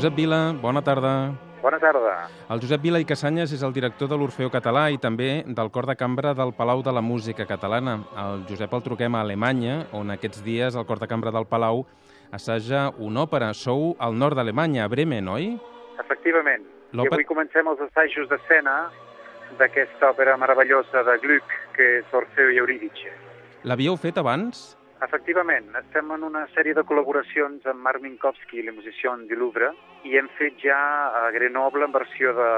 Josep Vila, bona tarda. Bona tarda. El Josep Vila i Casanyes és el director de l'Orfeo Català i també del Cor de Cambra del Palau de la Música Catalana. El Josep el truquem a Alemanya, on aquests dies el Cor de Cambra del Palau assaja una òpera. Sou al nord d'Alemanya, a Bremen, oi? Efectivament. I avui comencem els assajos d'escena d'aquesta òpera meravellosa de Gluck, que és Orfeo i Eurídice. L'havíeu fet abans? Efectivament, estem en una sèrie de col·laboracions amb Marc Minkowski i la Musició du Louvre i hem fet ja a Grenoble en versió, de,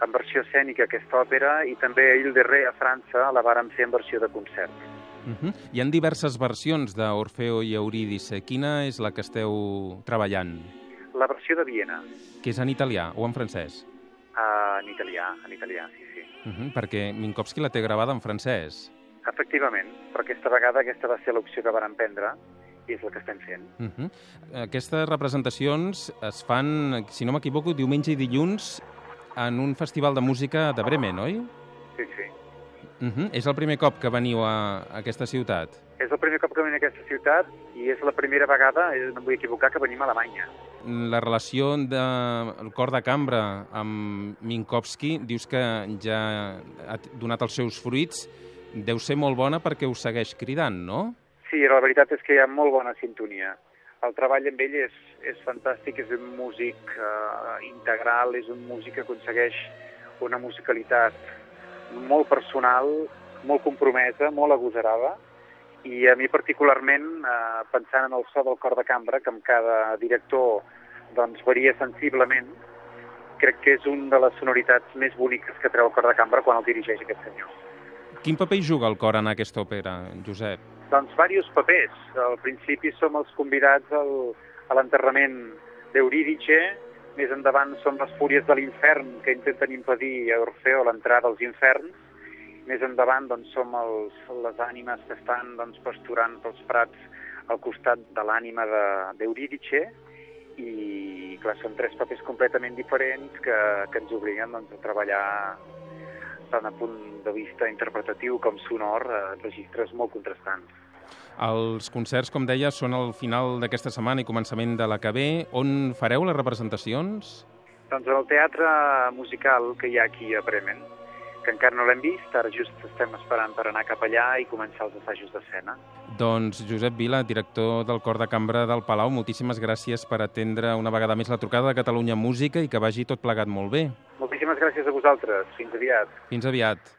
en versió escènica aquesta òpera i també a Ile de Ré a França la vàrem fer en versió de concert. Uh -huh. Hi han diverses versions d'Orfeo i Eurídice. Quina és la que esteu treballant? La versió de Viena. Que és en italià o en francès? Uh, en italià, en italià, sí, sí. Uh -huh, perquè Minkowski la té gravada en francès. Efectivament, però aquesta vegada aquesta va ser l'opció que varen prendre i és el que estem fent. Uh -huh. Aquestes representacions es fan, si no m'equivoco, diumenge i dilluns en un festival de música de Bremen, oi? Sí, sí. Uh -huh. És el primer cop que veniu a aquesta ciutat? És el primer cop que venim a aquesta ciutat i és la primera vegada, no em vull equivocar, que venim a Alemanya. La relació del de, cor de cambra amb Minkowski, dius que ja ha donat els seus fruits, deu ser molt bona perquè us segueix cridant, no? Sí, la veritat és que hi ha molt bona sintonia. El treball amb ell és, és fantàstic, és un músic eh, integral, és un músic que aconsegueix una musicalitat molt personal, molt compromesa, molt agosarada, i a mi particularment, eh, pensant en el so del cor de cambra, que amb cada director doncs, varia sensiblement, crec que és una de les sonoritats més boniques que treu el cor de cambra quan el dirigeix aquest senyor. Quin paper hi juga el cor en aquesta òpera, Josep? Doncs diversos papers. Al principi som els convidats al, a l'enterrament d'Eurídice, més endavant som les fúries de l'infern que intenten impedir a Orfeo l'entrada als inferns, més endavant doncs, som els, les ànimes que estan doncs, pasturant pels prats al costat de l'ànima d'Eurídice, de, i clar, són tres papers completament diferents que, que ens obliguen doncs, a treballar tant a punt de vista interpretatiu com sonor, eh, registres molt contrastants. Els concerts, com deia, són al final d'aquesta setmana i començament de la que ve. On fareu les representacions? Doncs al teatre musical que hi ha aquí a Bremen, que encara no l'hem vist, ara just estem esperant per anar cap allà i començar els assajos d'escena. Doncs Josep Vila, director del Cor de Cambra del Palau, moltíssimes gràcies per atendre una vegada més la trucada de Catalunya Música i que vagi tot plegat molt bé. Moltíssimes gràcies a vosaltres. Fins aviat. Fins aviat.